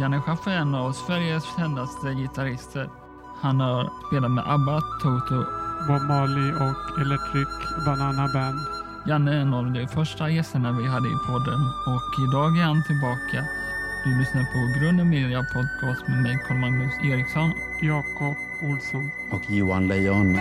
Janne Schaffer är en av Sveriges kändaste gitarrister. Han har spelat med ABBA, Toto. Bob Marley och Electric Banana Band. Janne är en av de första gästerna vi hade i podden och idag är han tillbaka. Du lyssnar på Grunden Media Podcast med mig Carl-Magnus Eriksson. Jakob Olsson. Och Johan Lejon.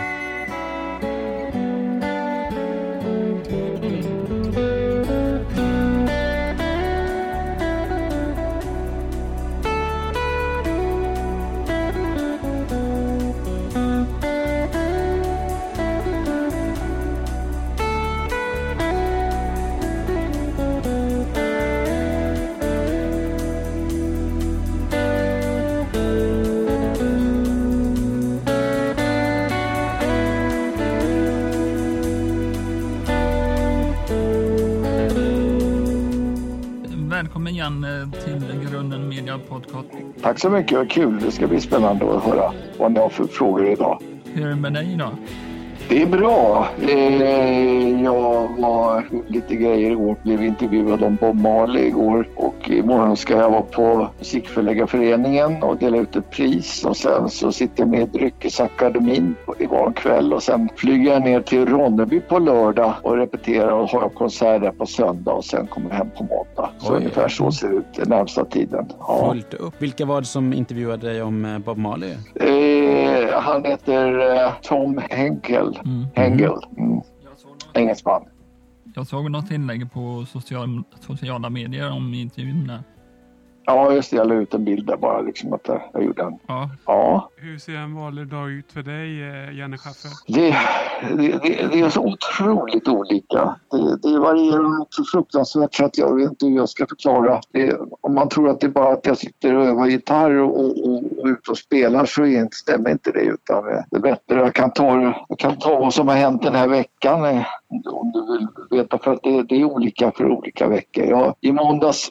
Välkommen Janne till Grunden Media Podcast. Tack så mycket, vad kul. Det ska bli spännande att höra vad ni har för frågor idag. Hur är det med dig idag? Det är bra. Eh, jag var lite grejer igår, blev intervjuad om Bob Marley igår och imorgon ska jag vara på Musikförläggarföreningen och dela ut ett pris och sen så sitter jag med i Dryckesakademin imorgon kväll och sen flyger jag ner till Ronneby på lördag och repeterar och har konsert där på söndag och sen kommer jag hem på måndag. Så Oj. ungefär så ser det ut den närmsta tiden. Ja. Fullt upp. Vilka var det som intervjuade dig om eh, Bob Marley? Eh, han heter eh, Tom Henkel. Mm. Hengel. Mm. Engelsman. Jag såg något inlägg på social, sociala medier om intervjun. Ja, just det. Jag la ut en bild där bara. Liksom att jag, jag gjorde en. Ja, Ja, Hur ser en vanlig dag ut för dig, eh, Janne Schaffer? det, det, det, det är så otroligt olika. Det, det varierar också fruktansvärt så att jag vet inte hur jag ska förklara. Det, om man tror att det är bara att jag sitter och övar gitarr och, och, och, och ute och spelar så är, inte- stämmer inte det. Utan eh, det är bättre. Jag kan ta, jag kan ta vad som har hänt den här veckan eh, om du vill veta. För att det, det är olika för olika veckor. Jag, I måndags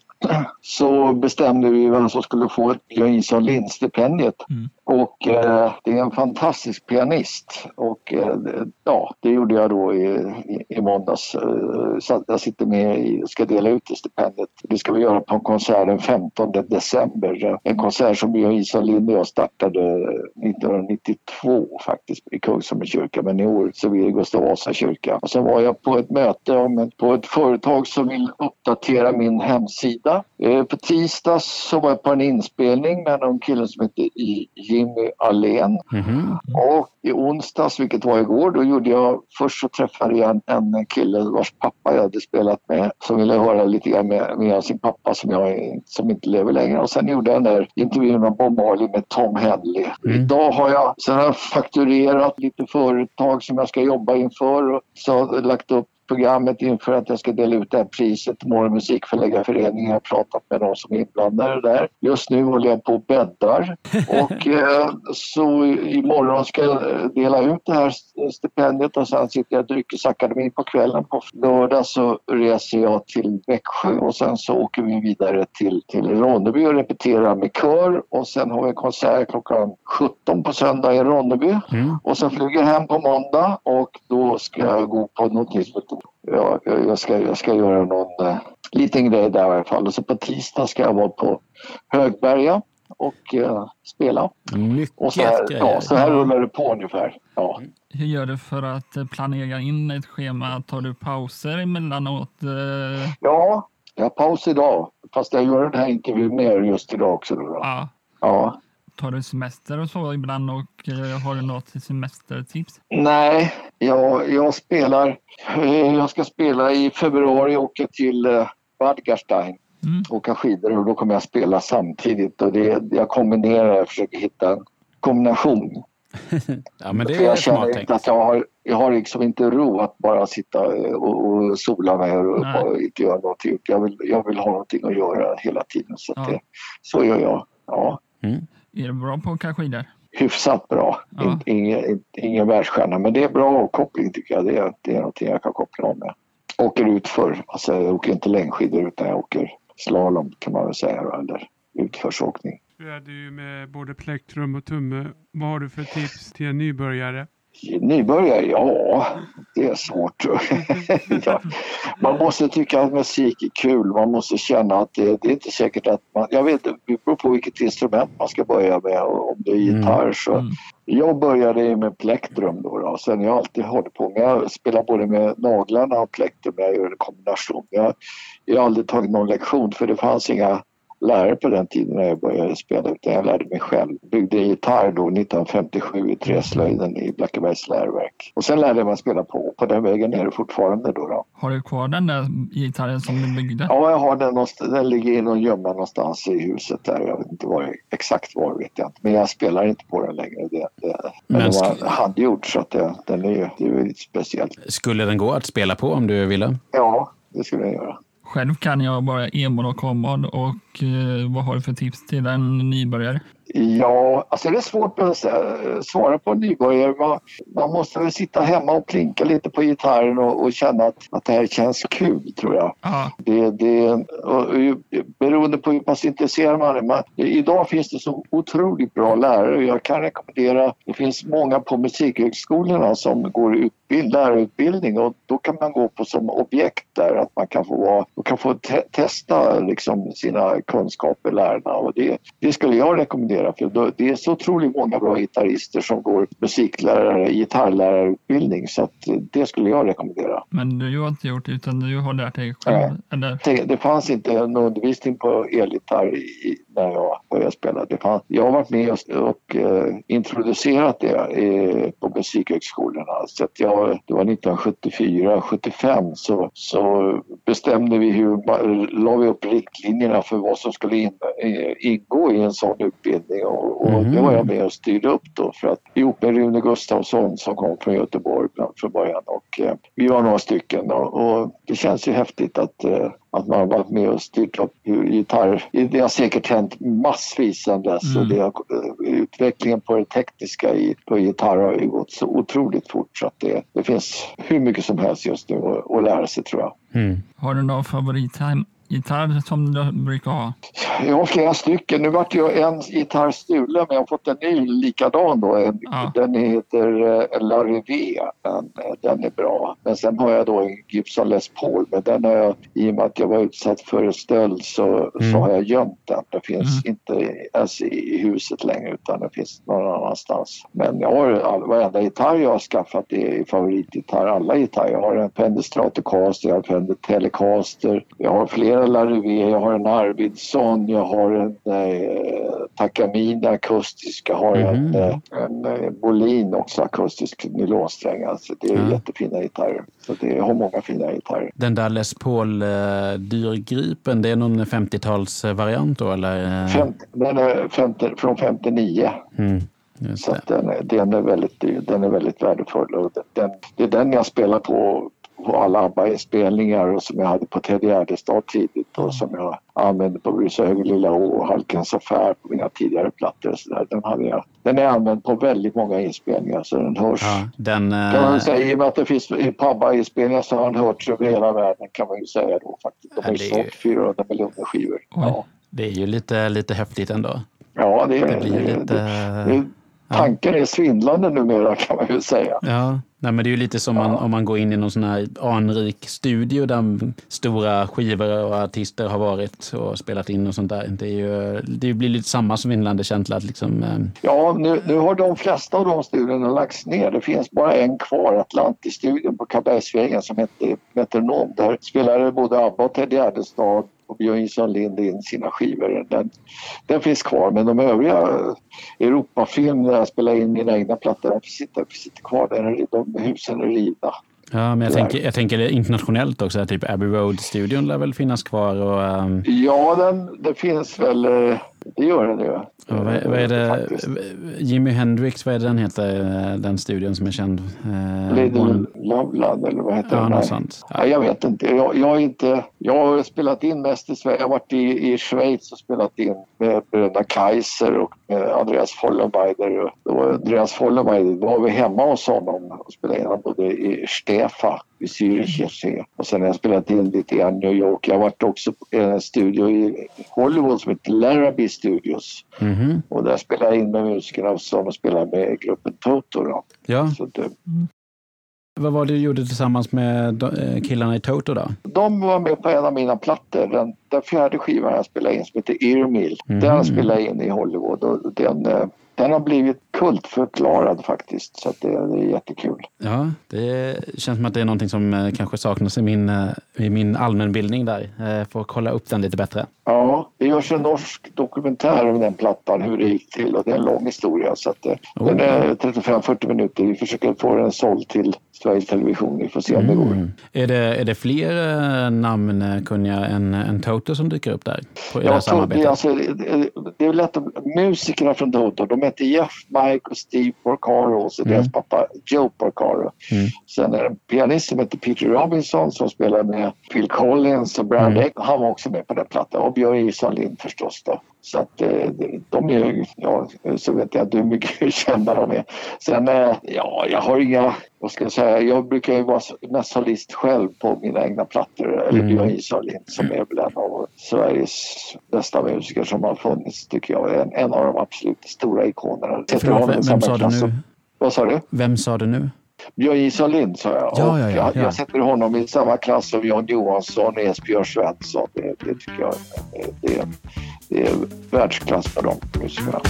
så bestämde vi vem som skulle få ett Björn Jonsson Lind-stipendiet. Mm. Och eh, det är en fantastisk pianist. Och eh, ja, det gjorde jag då i, i, i måndags. Eh, så jag sitter med i, ska dela ut det stipendiet. Det ska vi göra på en konsert den 15 december. En konsert som Björn Jonsson Lind och jag startade 1992 faktiskt i Kungsholms kyrka. Men i år så blir det Gustav Vasa kyrka. Och sen var jag på ett möte om ett, på ett företag som vill uppdatera min hemsida. Eh, på tisdags så var jag på en inspelning med en kille som heter I- Jimmy Allén. Mhm. Och i onsdags, vilket var igår, då gjorde jag... Först så träffade jag en, en kille vars pappa jag hade spelat med som ville höra lite grann med, med sin pappa som, jag, som inte lever längre. Och sen gjorde jag den där intervjun med Bob Marley med Tom Henley. Mm. Idag har jag, sen har jag fakturerat lite företag som jag ska jobba inför och så har jag lagt upp programmet inför att jag ska dela ut det här priset till Morgon Musikförläggarföreningen. Jag har pratat med de som är inblandade där. Just nu håller jag på och bäddar. Och eh, så imorgon ska jag eh, dela ut det här stipendiet och sen sitter jag i Dryckesakademin på kvällen. På lördag så reser jag till Växjö och sen så åker vi vidare till, till Ronneby och repeterar med kör och sen har vi en konsert klockan 17 på söndag i Ronneby. Mm. Och sen flyger jag hem på måndag och då ska jag gå på någonting som heter Ja, jag ska, jag ska göra någon eh, liten grej där i alla fall. Och så på tisdag ska jag vara på Högberga och eh, spela. Mycket Och så här, ja, så här rullar det på ungefär. Ja. hur gör du för att eh, planera in ett schema? Tar du pauser emellanåt? Eh, ja, jag har paus idag. Fast jag gör den här intervjun med er just idag också. Då, då. Ja, Ja. tar du semester och så ibland och eh, har du något semestertips? Nej, jag, jag spelar. eh, Jag ska spela i februari och åka till eh, Bad Gastein. Mm. åka skidor och då kommer jag spela samtidigt. Och det, jag kombinerar, jag försöker hitta en kombination. Ja, men det För är jag känner tänkt. inte att jag har, jag har liksom inte ro att bara sitta och, och sola mig och bara inte göra någonting. Jag vill, jag vill ha någonting att göra hela tiden. Så, att Ja. det, så gör jag. Ja, Mm. Är du bra på att åka skidor? Hyfsat bra. Ja. In, ingen, ingen världsstjärna, men det är bra avkoppling tycker jag. Det är, det är någonting jag kan koppla av med. Åker ut för, alltså jag åker inte längdskidor utan jag åker slalom kan man väl säga. Eller utförsåkning. Hur är du med både plektrum och tumme? Vad har du för tips till en nybörjare? Nybörjare? Ja, det är svårt. Man måste tycka att musik är kul. Man måste känna att det, det är inte säkert att man... Jag vet det beror på vilket instrument man ska börja med. Om det är gitarr så... Mm. Jag började med plektrum då. då. Sen jag alltid hållit på med... Jag spelar både med naglarna och plektrum. Jag gör en kombination. Jag, jag har aldrig tagit någon lektion för det fanns inga lärare på den tiden när jag började spela utan jag lärde mig själv. Byggde gitarr då 1957 i Träslöjden i Blackebergs läroverk. Och sen lärde jag mig att spela på. På den vägen är det fortfarande då. då. Har du kvar den där gitarren som du byggde? Ja, jag har den. Den ligger i någon gömma någonstans i huset där. Jag vet inte var, exakt var vet jag inte. Men jag spelar inte på den längre. Det, det, men den var handgjord så att det, den är, det är lite speciellt. Skulle den gå att spela på om du ville? Ja, det skulle den göra. Själv kan jag bara e-mål och kommod och eh, vad har du för tips till en nybörjare? Ja, alltså det är svårt att svara på en nybörjare. Man, man måste väl sitta hemma och plinka lite på gitarren och, och känna att, att det här känns kul, tror jag. Ja. Det, det, och, och, beroende på hur pass intresserad man är. Man, idag finns det så otroligt bra lärare. Jag kan rekommendera, det finns många på musikhögskolorna som går utbild, lärarutbildning och då kan man gå på som objekt där, att man kan få, vara, och kan få te testa liksom sina kunskaper, lärarna. Och det, det skulle jag rekommendera för det är så otroligt många bra gitarrister som går musiklärare, gitarrlärarutbildning så det skulle jag rekommendera. Men du har inte gjort det utan du har lärt dig själv? Eller? Det, fanns inte någon undervisning på elgitarr när jag började spela. Det fanns, jag har varit med och, uh, introducerat det på musikhögskolorna. Så jag, det var 1974, 75 så, så bestämde vi hur, la vi upp riktlinjerna för vad som skulle in, uh, ingå i en sån utbildning och, och mm. det var jag med och styrde upp då för att ihop med Rune Gustafsson som kom från Göteborg från början och vi var några stycken och, och det känns ju häftigt att att man har varit med och styrt upp gitarr. Det har säkert hänt massvis sedan dess mm. det har, utvecklingen på det tekniska i, på gitarr har ju gått så otroligt fort så att det, det finns hur mycket som helst just nu att, att lära sig tror jag. Mm. Har du någon favoritgitarr som du brukar ha? Jag har flera stycken. Nu vart ju en gitarr stulen men jag har fått en ny likadan då. Ja. Den heter uh, Larry V. Den, den, är bra. Men sen har jag då en Gibson Les Paul men den har jag, i och med att jag var utsatt för stöld så, mm. så har jag gömt den. Den finns mm. inte ens i huset längre utan den finns någon annanstans. Men jag har all, varenda gitarr jag har skaffat är favoritgitarr. Alla gitarrer. Jag har en Fender Stratocaster, jag har en Fender Telecaster. Jag har flera Larry V, jag har en Arvidsson, jag har en eh, Takamine akustisk, jag har mm. en, eh, en, en eh, Bolin också akustisk nylonsträng. Alltså det är mm. jättefina gitarrer. Så det, jag har många fina gitarrer. Den där Les Paul eh, dyrgripen, det är någon 50-talsvariant då eller? 50, den är 50, från 59. Mm. Så den, den, är väldigt, den är väldigt värdefull. Och den, det är den jag spelar på på alla ABBA-inspelningar som jag hade på Ted Gärdestad tidigt och som jag använde på Bruce Höger Lilla Å och Halkens affär på mina tidigare plattor. Så där. Den, hade jag, den är använd på väldigt många inspelningar så den hörs. Ja, den, kan man säga, I och med att det finns på ABBA-inspelningar så har den hörts över hela världen kan man ju säga då faktiskt. De har ju sålt 400 miljoner skivor. Ja. Det är ju lite, lite häftigt ändå. Ja, det, det blir det, lite... Det, tanken är svindlande numera kan man ju säga. Ja, Nej, men det är ju lite som man, om man går in i någon sån här anrik studio där stora skivor och artister har varit och spelat in och sånt där. Det, är ju, det blir lite samma svindlande känsla. Att liksom, eh... Ja, nu, nu har de flesta av de studierna lagts ner. Det finns bara en kvar, Atlantis-studion på Karlbergsvägen som heter Metronom. Där spelade både ABBA och Ted Gärdestad och Björn Lind in sina skivor. Den, den finns kvar men de övriga Europafilm där jag spelade in mina egna plattor, de finns inte, finns inte kvar. Där, de husen är rivna. Ja, men jag tänker, jag tänker internationellt också, typ Abbey Road-studion lär väl finnas kvar? Och, um... Ja, den, det finns väl, eh, det gör den ju. vad, vad är det, Jimi Hendrix, vad är det den heter, den studion som är känd? Eh, Lady One... Loveland eller vad heter ja, den? Något sånt. Ja. jag vet inte. Jag, jag, inte. jag har spelat in mest i Sverige. Jag har varit i, i Schweiz och spelat in med bröderna Kaiser och Andreas Vollenweider. Andreas Vollenweider, var vi hemma hos honom och spelade in både i Stefa i Zürich och sen har jag spelat in lite i New York. Jag har varit också i en studio i Hollywood som heter Larrabee Studios. Mhm. Och där spelar jag in med musikerna som spelar med gruppen Toto. Då. Ja, Så det, vad var det du gjorde tillsammans med eh, killarna i Toto då? de var med på en av mina plattor. Den, den fjärde skivan jag spelade in som heter Earmill. Mhm. Den spelade jag in i Hollywood och den, eh, den har blivit kultförklarad faktiskt. Så det, det är jättekul. Ja, det känns som att det är någonting som eh, kanske saknas i min, eh, i min allmänbildning där. Eh, Får kolla upp den lite bättre. Ja, det görs en norsk dokumentär om den plattan, hur det gick till och det är en lång historia. Så att, Oh. Den är 35-40 minuter. Vi försöker få den såld till Sveriges Television. Vi får se om det går. Mm. Är, det, är det fler namnkunniga än, än Toto som dyker upp där? På, I det här alltså, det, det är lätt att, musikerna från Toto, de heter Jeff, Mike och Steve Porcaro och så Mm. deras pappa Joe Porcaro. Mm. Sen är det en pianist som heter Peter Robinson som spelar med Phil Collins och Brad Mm. Han var också med på den plattan och Björn Isaksson Lind förstås då. Så att eh, de är, ja, så vet jag inte hur mycket kända de är. Sen, eh, ja, jag har inga, vad ska jag säga, jag brukar ju vara mest solist själv på mina egna plattor. Eller Mm. Björn Isaksson Lind som är väl en av Sveriges bästa musiker som har funnits tycker jag. En, en av de absolut stora ikonerna. Förlåt, vem, vem sa du som- nu? Vad sa du? Vem sa du nu? Björn Isaksson Lind sa jag. Ja, ja, ja, jag, ja. jag sätter honom i samma klass som Jan Johansson och Esbjörn Svensson. Det, det tycker jag det, är- det är världsklass på de musikerna.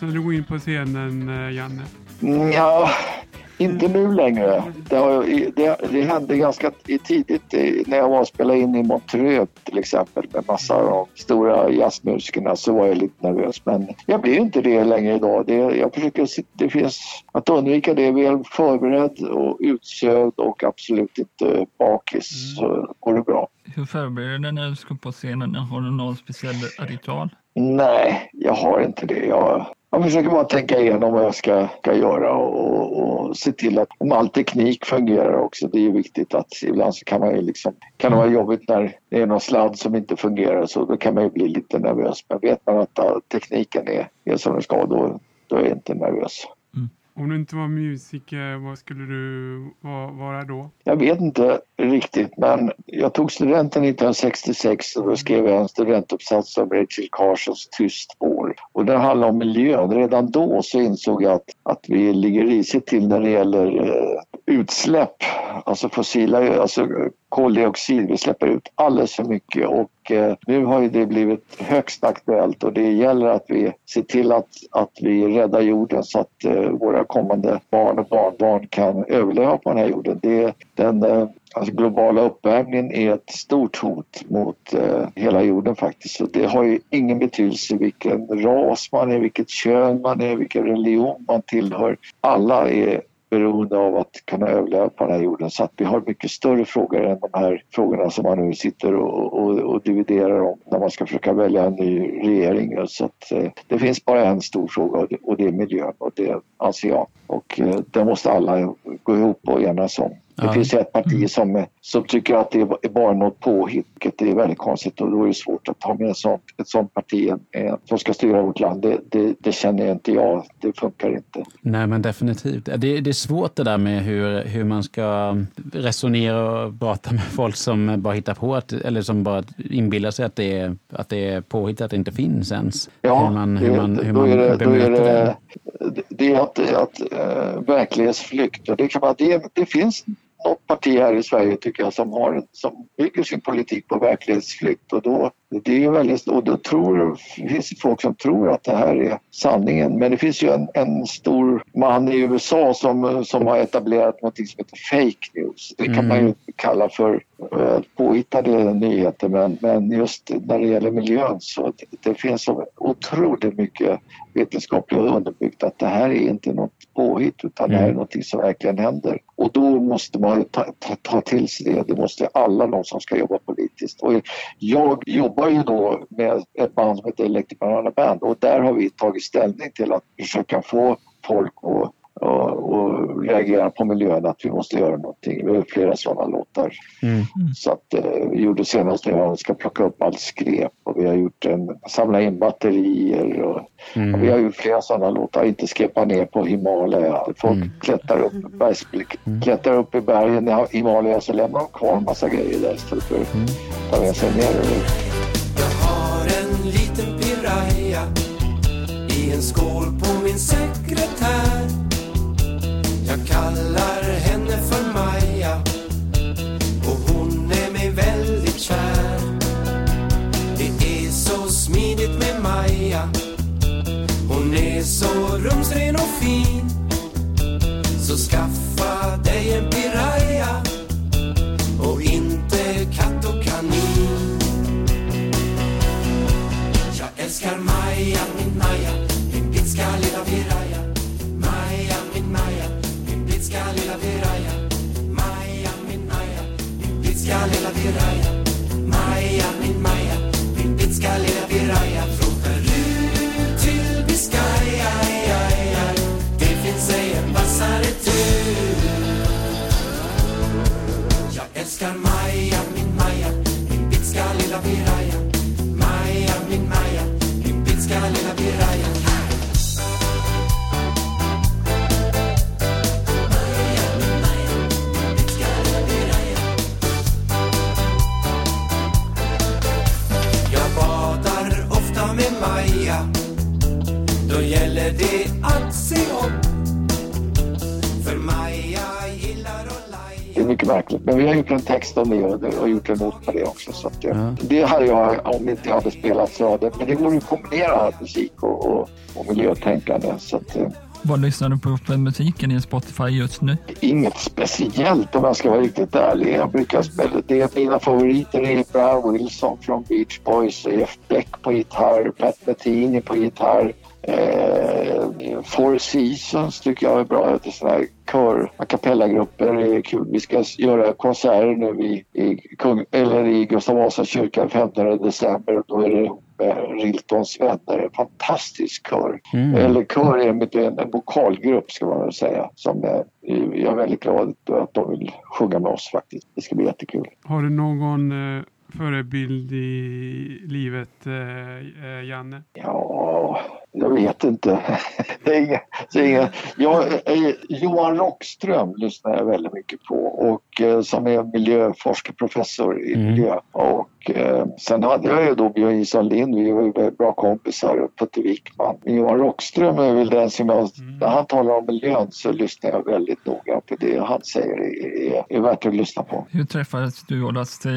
När du går in på scenen, eh, Janne? Mm, Ja, inte nu längre. Det, har, det, det hände ganska tidigt när jag var och spelade in i Montreux till exempel med massa av de stora jazzmusikerna så var jag lite nervös. Men jag blir inte det längre idag. Det, jag försöker, se- det finns, att undvika det, väl förberedd och utsövd och absolut inte bakis så går det bra. Hur förbereder du dig när du ska på scenen? Har du någon speciell ritual? Nej, jag har inte det. Jag, jag försöker bara tänka igenom vad jag ska, ska göra och, och se till att om all teknik fungerar också. Det är ju viktigt att ibland så kan man ju liksom, kan det vara jobbigt när det är någon sladd som inte fungerar så då kan man ju bli lite nervös. Men vet man att tekniken är, är som den ska då, då är jag inte nervös. Om du inte var musiker, vad skulle du vara då? Jag vet inte riktigt men jag tog studenten 1966 och då skrev jag en studentuppsats om Rachel Carsons Tyst spår. Och den handlade om miljön. Redan då så insåg jag att, att vi ligger risigt till när det gäller eh, utsläpp, alltså fossila, alltså koldioxid. Vi släpper ut alldeles för mycket och eh, nu har ju det blivit högst aktuellt och det gäller att vi ser till att, att vi räddar jorden så att eh, våra kommande barn och barnbarn kan överleva på den här jorden. Det, den eh, alltså globala uppvärmningen är ett stort hot mot eh, hela jorden faktiskt. Så det har ju ingen betydelse vilken ras man är, vilket kön man är, vilken religion man tillhör. Alla är beroende av att kunna överleva på den här jorden. Så att vi har mycket större frågor än de här frågorna som man nu sitter och, och, och dividerar om när man ska försöka välja en ny regering. Så att, eh, det finns bara en stor fråga och det, och det är miljön och det anser jag. Och eh, det måste alla gå ihop och enas om. Det finns ett parti som, som tycker att det är bara något påhitt, vilket är väldigt konstigt och då är det svårt att ha med sånt, ett sånt parti som ska styra vårt land. Det, det, det känner inte jag, det funkar inte. Nej, men definitivt. Det, det är svårt det där med hur, hur man ska resonera och prata med folk som bara hittar på, att, eller som bara inbillar sig att det är, att det är påhitt, att det inte finns ens. Ja, hur man, hur man, hur man är det, bemöter det. det, är att, att uh, verklighetsflykt. Det, kan man, det, det finns parti här i Sverige tycker jag som, har, som bygger sin politik på verklighetsflykt. Och då, det är väldigt, och då tror, det finns det folk som tror att det här är sanningen. Men det finns ju en, en stor man i USA som, som har etablerat något som heter fake news. Det kan man ju kalla för påhittade nyheter men, men just när det gäller miljön så det, det finns så otroligt mycket vetenskapligt underbyggt att det här är inte något påhitt utan det här är Mm. något som verkligen händer. Och då måste man ju ta, ta, ta till sig det. Det måste alla de som ska jobba politiskt. Och jag jobbar ju då med ett band som heter Electric Banana Band och där har vi tagit ställning till att försöka få folk att och, och reagerar på miljön att vi måste göra någonting. Vi har flera sådana låtar. Mm. Så att eh, vi gjorde senast när vi ska plocka upp allt skräp och vi har gjort en, samla in batterier och, Mm. och vi har gjort flera sådana låtar. Inte skräpa ner på Himalaya. Folk Mm. klättrar, upp, bergs, klättrar upp i bergen i Himalaya så lämnar de kvar en massa grejer där istället för att Mm. ta med sig ner. Jag har en liten piraya i en skål på min sekretär. Så rumsren och fin. Så skaffa vi har gjort en text om det och, gjort en not på det också. Så eh, Ja. Det hade jag om inte jag hade spelat så hade Men det går ju att kombinera musik och, och, och miljötänkande. Så att, eh, Vad lyssnar du på för musiken i Spotify just nu? inget speciellt om jag ska vara riktigt ärlig. Jag brukar spela, det är mina favoriter är Brian Wilson från Beach Boys, Jeff Beck på gitarr, Pat Metheny på gitarr. Eh, Four Seasons tycker jag är bra. Det är såna här kör a cappella-grupper. Det är kul. Vi ska göra konserter nu i, i, Kung, eller i Gustav Vasa kyrka 15 december. Då är det ihop med Riltons vänner. En fantastisk kör. Mm. Eller kör är en, en vokalgrupp ska man väl säga. Som är, jag är väldigt glad att de vill sjunga med oss faktiskt. Det ska bli jättekul. Har du någon eh, förebild i livet, eh, eh, Janne? Ja, jag vet inte. Inga. Jag, eh, Johan Rockström lyssnar jag väldigt mycket på och eh, som är miljöforskarprofessor i Mm. miljö. Och eh, sen hade jag ju då Björn Jison Lind, vi var ju väldigt bra kompisar och Putte Wickman. Men Johan Rockström är väl den som jag, när han talar om miljön så lyssnar jag väldigt noga på det han säger är, är, är värt att lyssna på. Hur träffades du och Lasse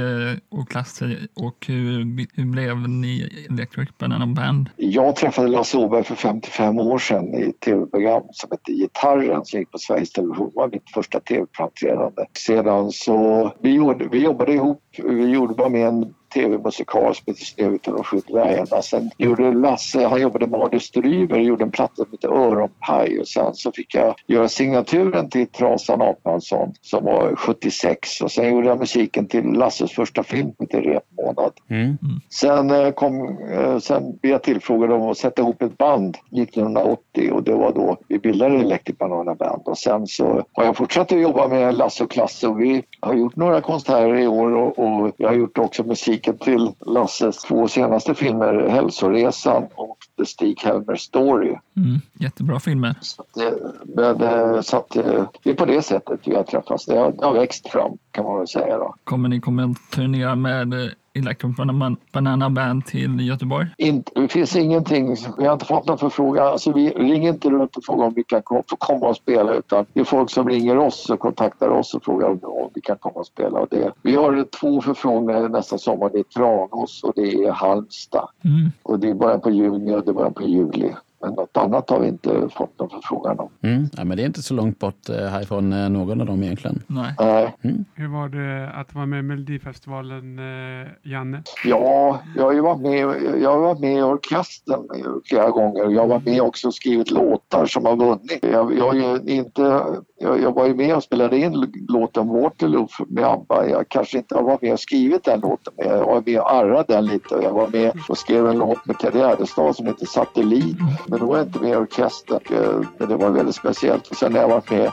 och och hur, hur blev ni Electric Banana Band? Jag träffade Lasse Åberg för 55 år sedan i ett tv-program som hette Gitarren som gick på Sveriges Television. Det var mitt första tv-framträdande. Sedan så, vi, gjorde, vi jobbade ihop, vi gjorde var med en tv-musikal som heter Snövit och de sju dvärgarna. Sen gjorde Lasse, han jobbade med Stryber och gjorde en platta som heter Öronpaj och sen så fick jag göra signaturen till Trasan Apansson som var 76 och sen gjorde jag musiken till Lasses första film som heter Repmånad. Mm. Sen, eh, kom, eh, sen blev jag tillfrågad om att sätta ihop ett band 1980 och det var då vi bildade Electric Banana Band. Och sen så har jag fortsatt att jobba med Lasse och Klasse och vi har gjort några konserter i år och, och jag har gjort också musiken till Lasses två senaste filmer, Hälsoresan och The Stig Helmer Story. Mm, jättebra filmer. Så det- men, eh, så att, eh, det är på det sättet vi har träffats. Det har, det har växt fram kan man väl säga. Då. Kommer ni kommer att turnera med eh, Electric Banana- Banana Band till Göteborg? Inte, det finns ingenting, vi har inte fått någon förfrågan. Alltså vi ringer inte runt och frågar om vi kan komma och spela utan det är folk som ringer oss och kontaktar oss och frågar om, om vi kan komma och spela. Och det, vi har två förfrågningar nästa sommar. Det är Tranås och det är Halmstad. Mm. Och det är början på juni och det är början på juli. Men något annat har vi inte fått någon förfrågan om. Mm. Ja, men det är inte så långt bort eh, härifrån eh, någon av dem egentligen. Nej. Nej. Hur var det att vara med i Melodifestivalen, eh, Janne? Ja, jag har ju varit med, jag med i orkestern flera gånger. Jag varit med också och skrivit låtar som har vunnit. Jag, jag har ju inte jag, jag var ju med och spelade in låten Waterloo med ABBA. Jag kanske inte var med och skrivit den låten men jag var med och arrade den lite. Och jag var med och skrev en låt med Ted Gärdestad som heter Satellit. Men då var jag inte med i orkestern. Eh, men det var väldigt speciellt. Och sen har jag varit med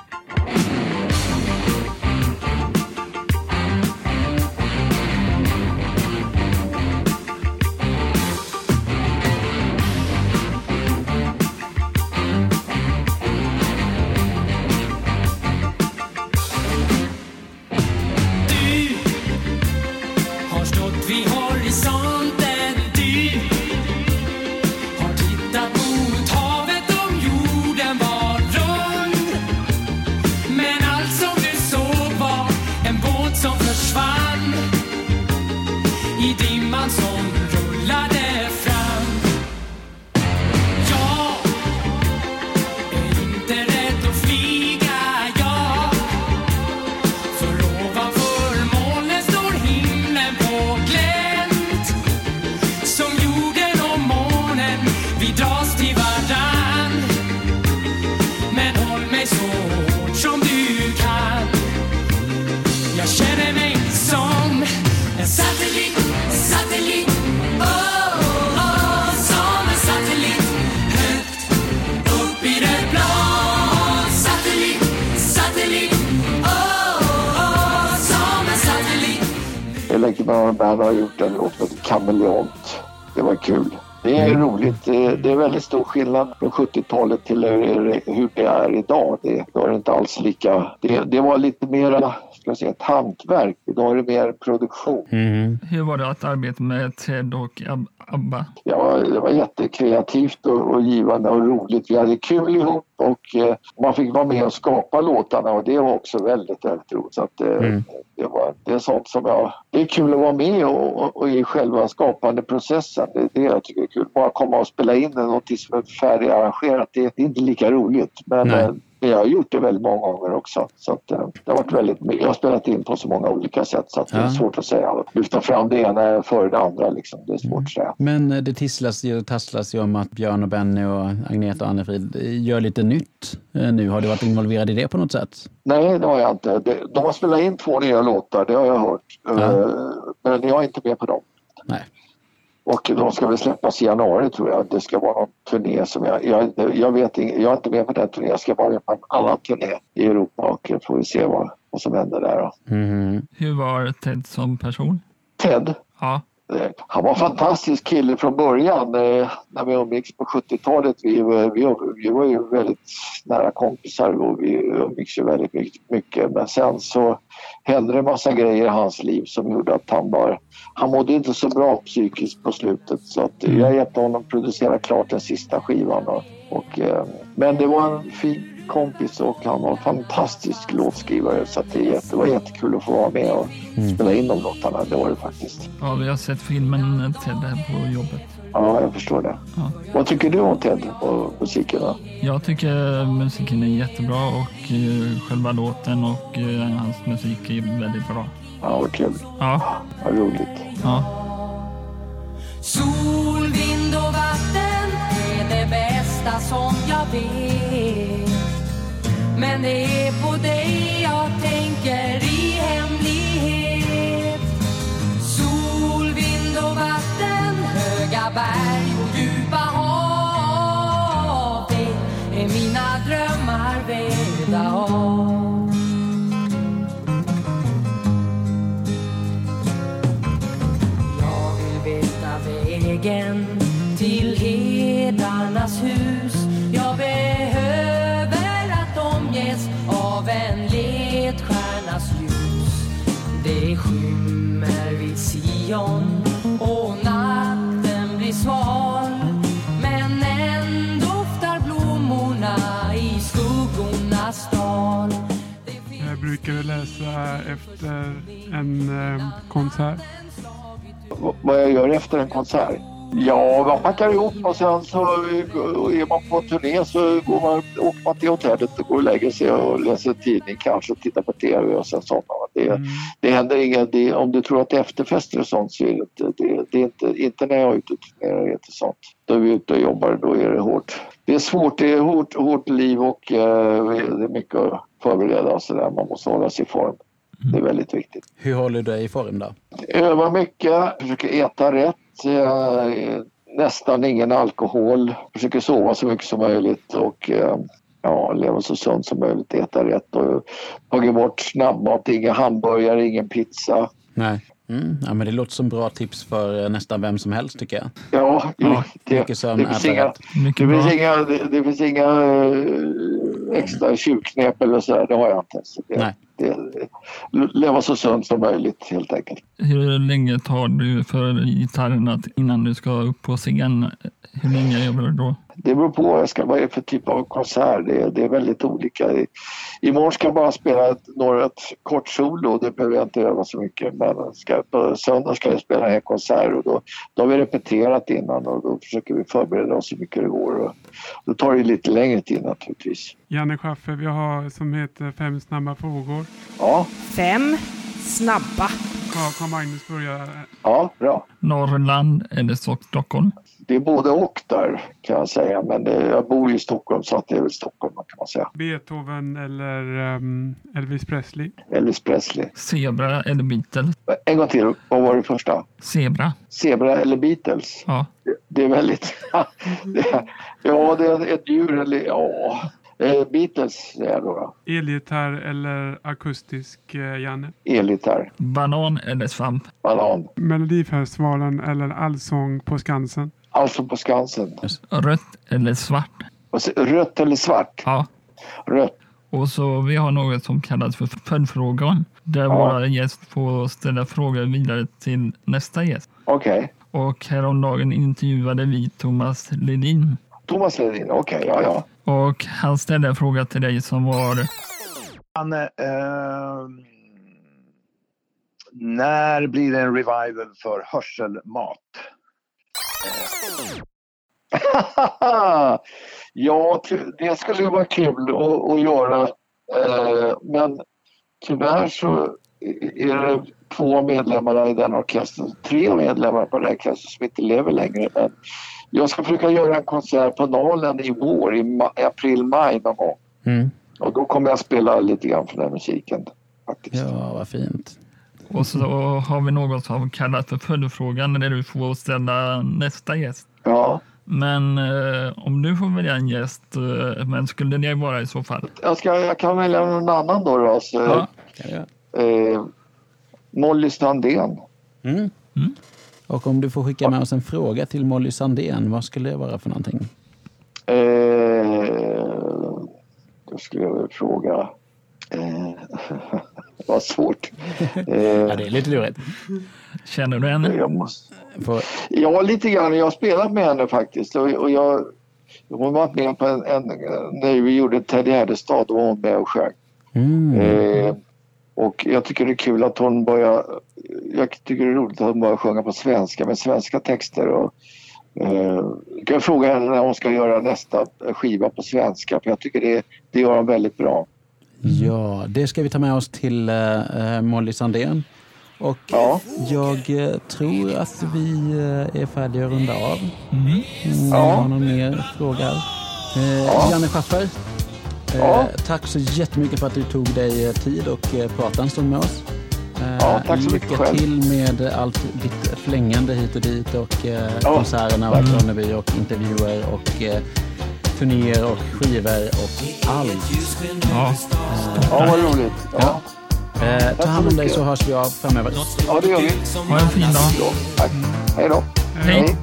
Electric Band har gjort en låt som heter Kameleont. Det var kul. Det är roligt. Det är väldigt stor skillnad från 70-talet till hur det är idag. Det var inte alls lika... Det, det var lite mer jag säga, ett hantverk. Idag är det mer produktion. Mm. Hur var det att arbeta med Ted och Ab- ABBA? Ja, det var jättekreativt och, och givande och roligt. Vi hade kul ihop och eh, man fick vara med och skapa låtarna och det var också väldigt, väldigt roligt. Så att, eh, Mm. det, var, det är sånt som jag... Det är kul att vara med och, och, och i själva skapande processen. Det är det jag tycker är kul. Bara komma och spela in något som är färdigarrangerat, det, det är inte lika roligt. Men Nej. Men jag har gjort det väldigt många gånger också. Så att, eh, det har varit väldigt, jag har spelat in på så många olika sätt så att det är Ja. svårt att säga. Lyfta fram det ena före det andra. Liksom. Det är svårt att säga. Men eh, det tisslas ju och tasslas ju om att Björn och Benny och Agneta och Annefrid eh, gör lite nytt nu. Har du varit involverad i det på något sätt? Nej, det har jag inte. De har spelat in två nya låtar, det har jag hört. Ja. Men jag är inte med på dem. Nej. Och de ska väl släppas i januari tror jag. Det ska vara någon turné som jag... Jag, jag vet inte, jag är inte med på den turnén. Jag ska vara med på en annan turné i Europa och får vi se vad, vad som händer där. Då. Mhm. Hur var Ted som person? Ted, Ja, han var en fantastisk kille från början eh, när vi umgicks på 70-talet. Vi, var- vi, vi var ju väldigt nära kompisar och vi umgicks ju väldigt mycket-. Men sen så hände det en massa grejer i hans liv som gjorde att han var... Han mådde inte så bra psykiskt på slutet så att Mm. jag hjälpte honom producera klart den sista skivan. Och, och, eh, men det var en fin kompis och han var en fantastisk låtskrivare så att det, det var jättekul att få vara med och Mm. spela in de låtarna. Det var det faktiskt. ja vi har sett filmen Ted här på jobbet. Ja, jag förstår det. Ja. Vad tycker du om Ted och musiken? Då? Jag tycker musiken är jättebra och eh, själva låten och eh, hans musik är väldigt bra. Ja, vad kul. Ja, Vad roligt. ja. Sol, vind och vatten är det bästa som jag vet. Men det är på dig Det skymmer vid Sion och natten blir sval. Men än doftar blommorna i skuggornas dal. Jag brukar läsa efter en eh, konsert? V- vad jag gör efter en konsert? Ja, man packar ihop och sen så är man på turné så går man, åker man till hotellet och går och lägger sig och läser tidning, kanske tittar på TV och sen somnar. Det, Mm. det händer inget. Det, om du tror att det är efterfester och sånt så är det inte. Det, det är inte, inte när jag är ute och turnerar, inte sånt. Då är vi ute och jobbar, då är det hårt. Det är svårt, det är hårt, hårt liv och eh, det är mycket att förbereda och sådär. Man måste hålla sig i form. Det är väldigt viktigt. Hur håller du dig i form då? Öva mycket, försöker äta rätt, nästan ingen alkohol, försöker sova så mycket som möjligt och eh, ja, leva så sunt som möjligt, äta rätt och tagit bort snabbmat, inga hamburgare, ingen pizza. Nej. Mm, ja, men det låter som bra tips för eh, nästan vem som helst tycker jag. Ja, Ja, det, mycket sömn, det, finns inga. Mycket det, finns inga, det, det finns inga eh, extra tjuvknep eller sådär, det har jag inte. Så det, Nej det, leva så sunt som möjligt helt enkelt. Hur länge tar du för gitarren att, innan du ska upp på scen? Hur länge jobbar du då? Det beror på vad, jag ska, vad det är för typ av konsert. Det, är- det är väldigt olika. I- Imorgon ska jag bara spela ett, några, ett kort solo. Det behöver jag inte öva så mycket. Men ska, på söndag ska jag spela en konsert och då, då har vi repeterat innan och då försöker vi förbereda oss så mycket det går. Och då tar det lite längre tid naturligtvis. Janne Schaffer, vi har som heter Fem snabba frågor. Ja, Fem snabba. Kan, kan Magnus börja? ja bra. Norrland eller Stockholm? Det är både och där kan jag säga. Men det, jag bor i Stockholm så att det är väl Stockholm kan man säga. Beethoven eller ehm, Elvis Presley? Elvis Presley. Zebra eller Beatles? En gång till, vad var det första? Zebra. Zebra eller Beatles? Ja. Det är väldigt... det, ja, det är ett djur eller... Ja, eh, Beatles är jag då. då. Elgitarr eller akustisk eh, Janne? Elgitarr, Banan eller svamp? banan. Melodifestivalen eller Allsång på Skansen? Alltså på Skansen. Rött eller svart? Så, rött eller svart? Ja. Rött. Och så vi har något som kallas för följdfrågan. Där våra gäst får ställa frågor vidare till nästa gäst. Okej. Och häromdagen intervjuade vi Thomas Ledin. Thomas Ledin, okej, ja, ja. Och han ställde en fråga till dig som var Han, eh, när blir det en revival för hörselmat? ja, det skulle ju vara kul att, att göra. Eh, men tyvärr så är det två medlemmar i den orkestern, tre medlemmar på den orkestern som inte lever längre. Men jag ska försöka göra en konsert på Nalen i vår, i ma- april, maj någon gång. Mm. Och då kommer jag spela lite grann för den musiken. Faktiskt. Ja, vad fint. Och så har vi något som kallas för följdfrågan där du får ställa nästa gäst. Ja. Men eh, om du får välja en gäst, eh, men skulle det vara i så fall? Jag, ska, jag kan välja någon annan då. då så, Ja. Kan jag. eh, Molly Strandén. Mm. Och om du får skicka med oss en fråga till Molly Sandén, vad skulle det vara för någonting? Eh, då skulle jag väl fråga... Eh, vad svårt. Eh, Ja, det är lite lurigt. Känner du henne? jag måste, Får- ja, lite grann. Jag har spelat med henne faktiskt. Och, och jag, hon var med på en, en... När vi gjorde Teddy Härdestad, då var hon med och sjöng. Mm. Eh, och jag tycker det är kul att hon börjar... Jag tycker det är roligt att hon börjar sjunga på svenska med svenska texter. Och, eh, jag kan fråga henne när hon ska göra nästa skiva på svenska för jag tycker det, det gör hon väldigt bra. Ja, det ska vi ta med oss till eh, Molly Sandén. Och Ja. jag eh, tror att vi eh, är färdiga att runda av. Mm. Mm, Ja. Har någon mer fråga? Eh, Janne Schaffer, eh, Ja. tack så jättemycket för att du tog dig eh, tid och eh, pratade en stund med oss. Eh, Ja, tack så mycket Lycka själv. till med allt ditt flängande hit och dit och eh, Ja, konserterna och. Ronneby och intervjuer och eh, turnéer och skivor och allt. Ja. Ja, vad roligt. Ja, Eh, ta så hand om dig så hörs vi av framöver. ja det gör vi. Ha en fin dag. Tack. Hej då. Hej.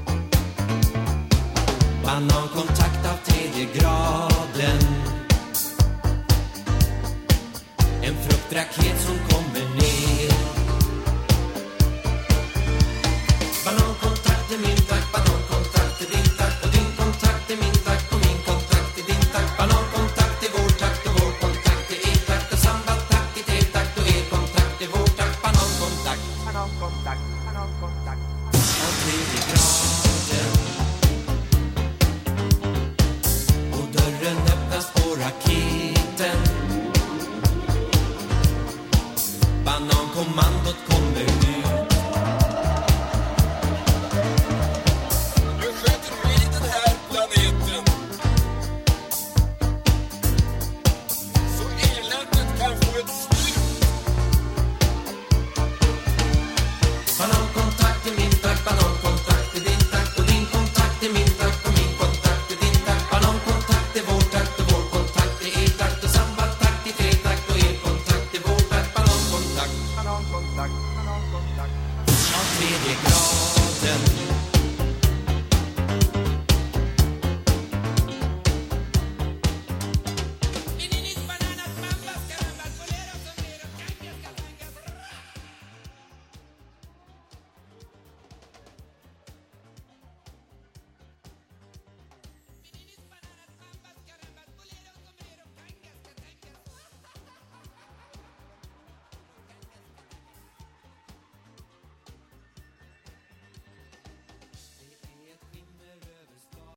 Banankontakt av tredje graden En fruktraket som